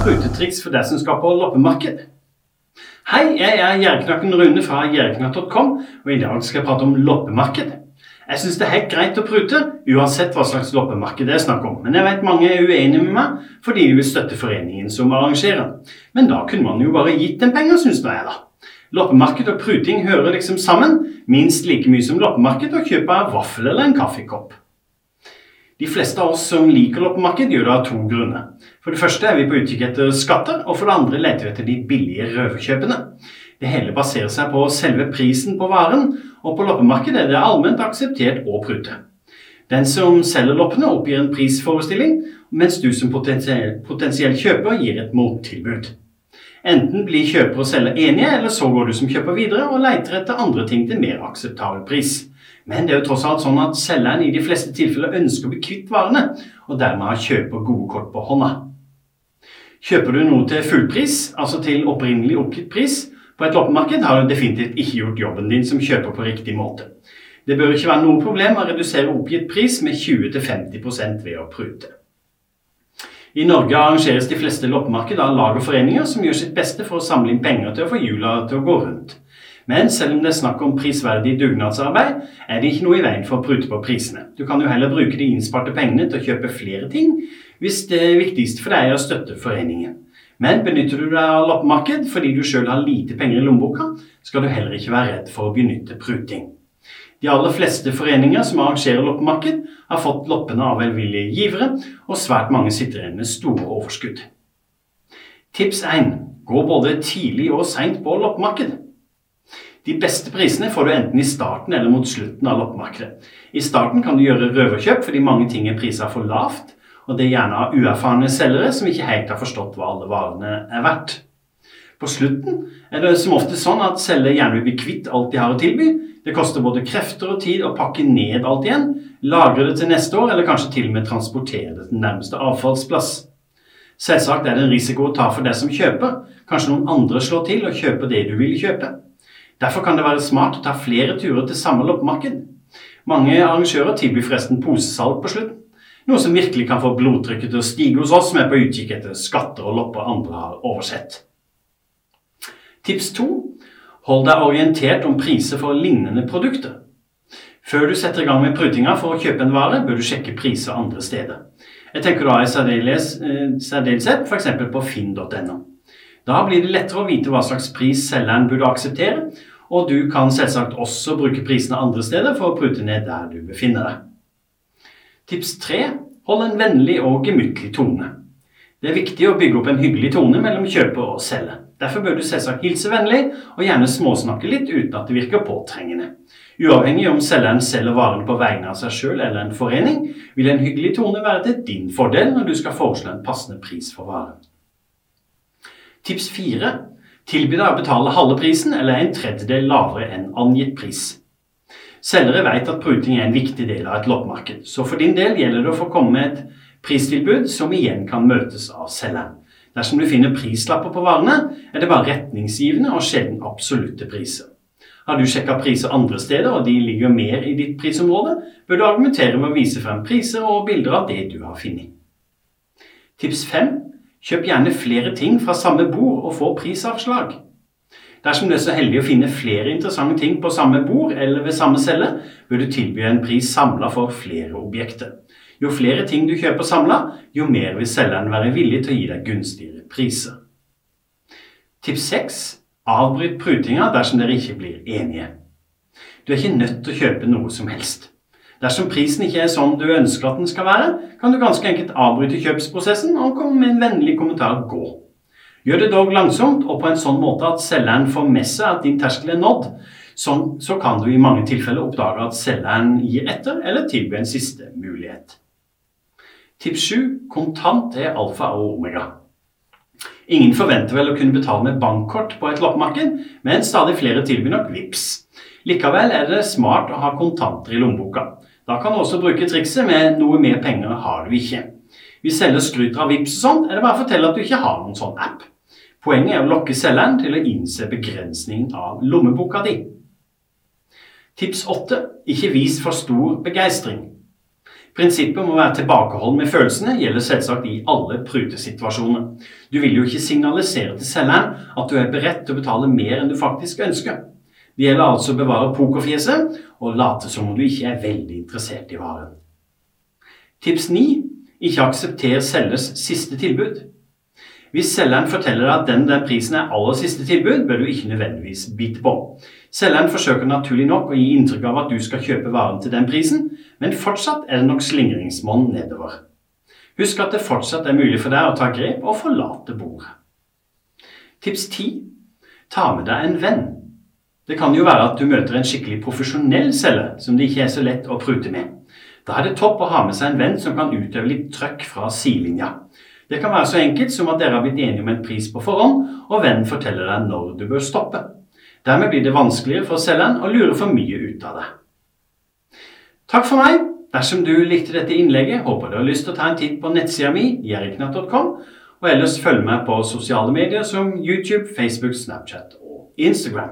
Prutetriks for deg som skal på loppemarked. Hei, jeg er Gjerdeknakken Rune fra gjerdeknakk.com, og i dag skal jeg prate om loppemarked. Jeg syns det er helt greit å prute, uansett hva slags loppemarked det er snakk om. Men jeg vet mange er uenige med meg fordi de vil støtte foreningen som arrangerer. Men da kunne man jo bare gitt dem penger, syns jeg, da. Loppemarked og pruting hører liksom sammen, minst like mye som loppemarked og kjøp av vaffel eller en kaffekopp. De fleste av oss som liker loppemarked, gjør det av to grunner. For det første er vi på utkikk etter skatter, og for det andre leter vi etter de billige røverkjøpene. Det hele baserer seg på selve prisen på varen, og på loppemarkedet er det allment akseptert å prute. Den som selger loppene, oppgir en prisforestilling, mens du som potensiell, potensiell kjøper gir et mottilbud. Enten blir kjøper og selger enige, eller så går du som kjøper videre og leter etter andre ting til mer akseptabel pris. Men det er jo tross alt sånn at selgeren i de fleste tilfeller ønsker å bli kvitt varene, og dermed har kjøper gode kort på hånda. Kjøper du noe til fullpris, altså til opprinnelig oppgitt pris, på et loppemarked, har du definitivt ikke gjort jobben din som kjøper på riktig måte. Det bør ikke være noe problem å redusere oppgitt pris med 20-50 ved å prute. I Norge arrangeres de fleste loppemarked av lag og foreninger som gjør sitt beste for å samle inn penger til å få hjula til å gå rundt. Men selv om det er snakk om prisverdig dugnadsarbeid, er det ikke noe i veien for å prute på prisene. Du kan jo heller bruke de innsparte pengene til å kjøpe flere ting, hvis det viktigste for deg er å støtte foreningen. Men benytter du deg av loppemarked fordi du sjøl har lite penger i lommeboka, skal du heller ikke være redd for å benytte pruting. De aller fleste foreninger som arrangerer loppemarked, har fått loppene av velvillige givere, og svært mange sitter igjen med store overskudd. Tips 1. Gå både tidlig og seint på loppemarked. De beste prisene får du enten i starten eller mot slutten av loppemarkedet. I starten kan du gjøre røverkjøp fordi mange ting er prisa for lavt, og det er gjerne av uerfarne selgere som ikke helt har forstått hva alle varene er verdt. På slutten er det som ofte sånn at selger gjerne vil bli kvitt alt de har å tilby. Det koster både krefter og tid å pakke ned alt igjen, lagre det til neste år, eller kanskje til og med transportere det til nærmeste avfallsplass. Selvsagt er det en risiko å ta for deg som kjøper. Kanskje noen andre slår til og kjøper det du vil kjøpe. Derfor kan det være smart å ta flere turer til samme loppemarked. Mange arrangører tilbyr forresten posesalg på slutten. Noe som virkelig kan få blodtrykket til å stige hos oss som er på utkikk etter skatter og lopper andre har oversett. Tips 2. Hold deg orientert om priser for lignende produkter. Før du setter i gang med prutinga for å kjøpe en vare, bør du sjekke priser andre steder. Jeg tenker da i særdeleshet f.eks. på finn.no. Da blir det lettere å vite hva slags pris selgeren burde akseptere, og du kan selvsagt også bruke prisene andre steder for å prute ned der du befinner deg. Tips 3. Hold en vennlig og gemyttlig tone. Det er viktig å bygge opp en hyggelig tone mellom kjøper og selger. Derfor bør du selvsagt hilse vennlig, og gjerne småsnakke litt uten at det virker påtrengende. Uavhengig om selgeren selger varen på vegne av seg sjøl eller en forening, vil en hyggelig tone være til din fordel når du skal foreslå en passende pris for varen. Tips 4. Tilby deg å betale halve prisen eller en tredjedel lavere enn angitt pris. Selgere vet at pruting er en viktig del av et loppemarked, så for din del gjelder det å få komme med et pristilbud som igjen kan møtes av selgeren. Dersom du finner prislapper på varene, er det bare retningsgivende og sjelden absolutte priser. Har du sjekka priser andre steder, og de ligger mer i ditt prisområde, bør du argumentere med å vise frem priser og bilder av det du har funnet. Tips 5. Kjøp gjerne flere ting fra samme bord og få prisavslag. Dersom du er så heldig å finne flere interessante ting på samme bord eller ved samme celle, bør du tilby en pris samla for flere objekter. Jo flere ting du kjøper samla, jo mer vil selgeren være villig til å gi deg gunstigere priser. Tips 6. Avbryt prutinga dersom dere ikke blir enige. Du er ikke nødt til å kjøpe noe som helst. Dersom prisen ikke er sånn du ønsker at den skal være, kan du ganske enkelt avbryte kjøpsprosessen og komme med en vennlig kommentar 'gå'. Gjør det dog langsomt og på en sånn måte at selgeren får med seg at din terskel er nådd, sånn, så kan du i mange tilfeller oppdage at selgeren gir etter eller tilbyr en siste mulighet. Tips 7. Kontant er alfa og omega. Ingen forventer vel å kunne betale med bankkort på et loppemarked, men stadig flere tilbyr nok VIPS. Likevel er det smart å ha kontanter i lommeboka. Da kan du også bruke trikset med 'noe mer penger har du ikke'. Hvis selger skryter av VIPS og sånn, er det bare å fortelle at du ikke har noen sånn app. Poenget er å lokke selgeren til å innse begrensningen av lommeboka di. Tips 8. Ikke vis for stor begeistring. Prinsippet om å være tilbakeholden med følelsene gjelder selvsagt i alle prutesituasjoner. Du vil jo ikke signalisere til selgeren at du er beredt til å betale mer enn du faktisk ønsker. Det gjelder altså å bevare pokerfjeset og late som om du ikke er veldig interessert i varen. Tips 9. Ikke aksepter selgers siste tilbud. Hvis selgeren forteller deg at den, den prisen er aller siste tilbud, bør du ikke nødvendigvis bite på. Selgeren forsøker naturlig nok å gi inntrykk av at du skal kjøpe varen til den prisen, men fortsatt er det nok slingringsmonn nedover. Husk at det fortsatt er mulig for deg å ta grep og forlate bordet. Tips 10. Ta med deg en venn. Det kan jo være at du møter en skikkelig profesjonell selger som det ikke er så lett å prute med. Da er det topp å ha med seg en venn som kan utøve litt trøkk fra sidelinja. Det kan være så enkelt som at dere har blitt enige om en pris på forhånd, og vennen forteller deg når du bør stoppe. Dermed blir det vanskeligere for selgeren å lure for mye ut av deg. Takk for meg. Dersom du likte dette innlegget, håper du har lyst til å ta en titt på nettsida mi, jerknatt.com, og ellers følg meg på sosiale medier som YouTube, Facebook, Snapchat og Instagram.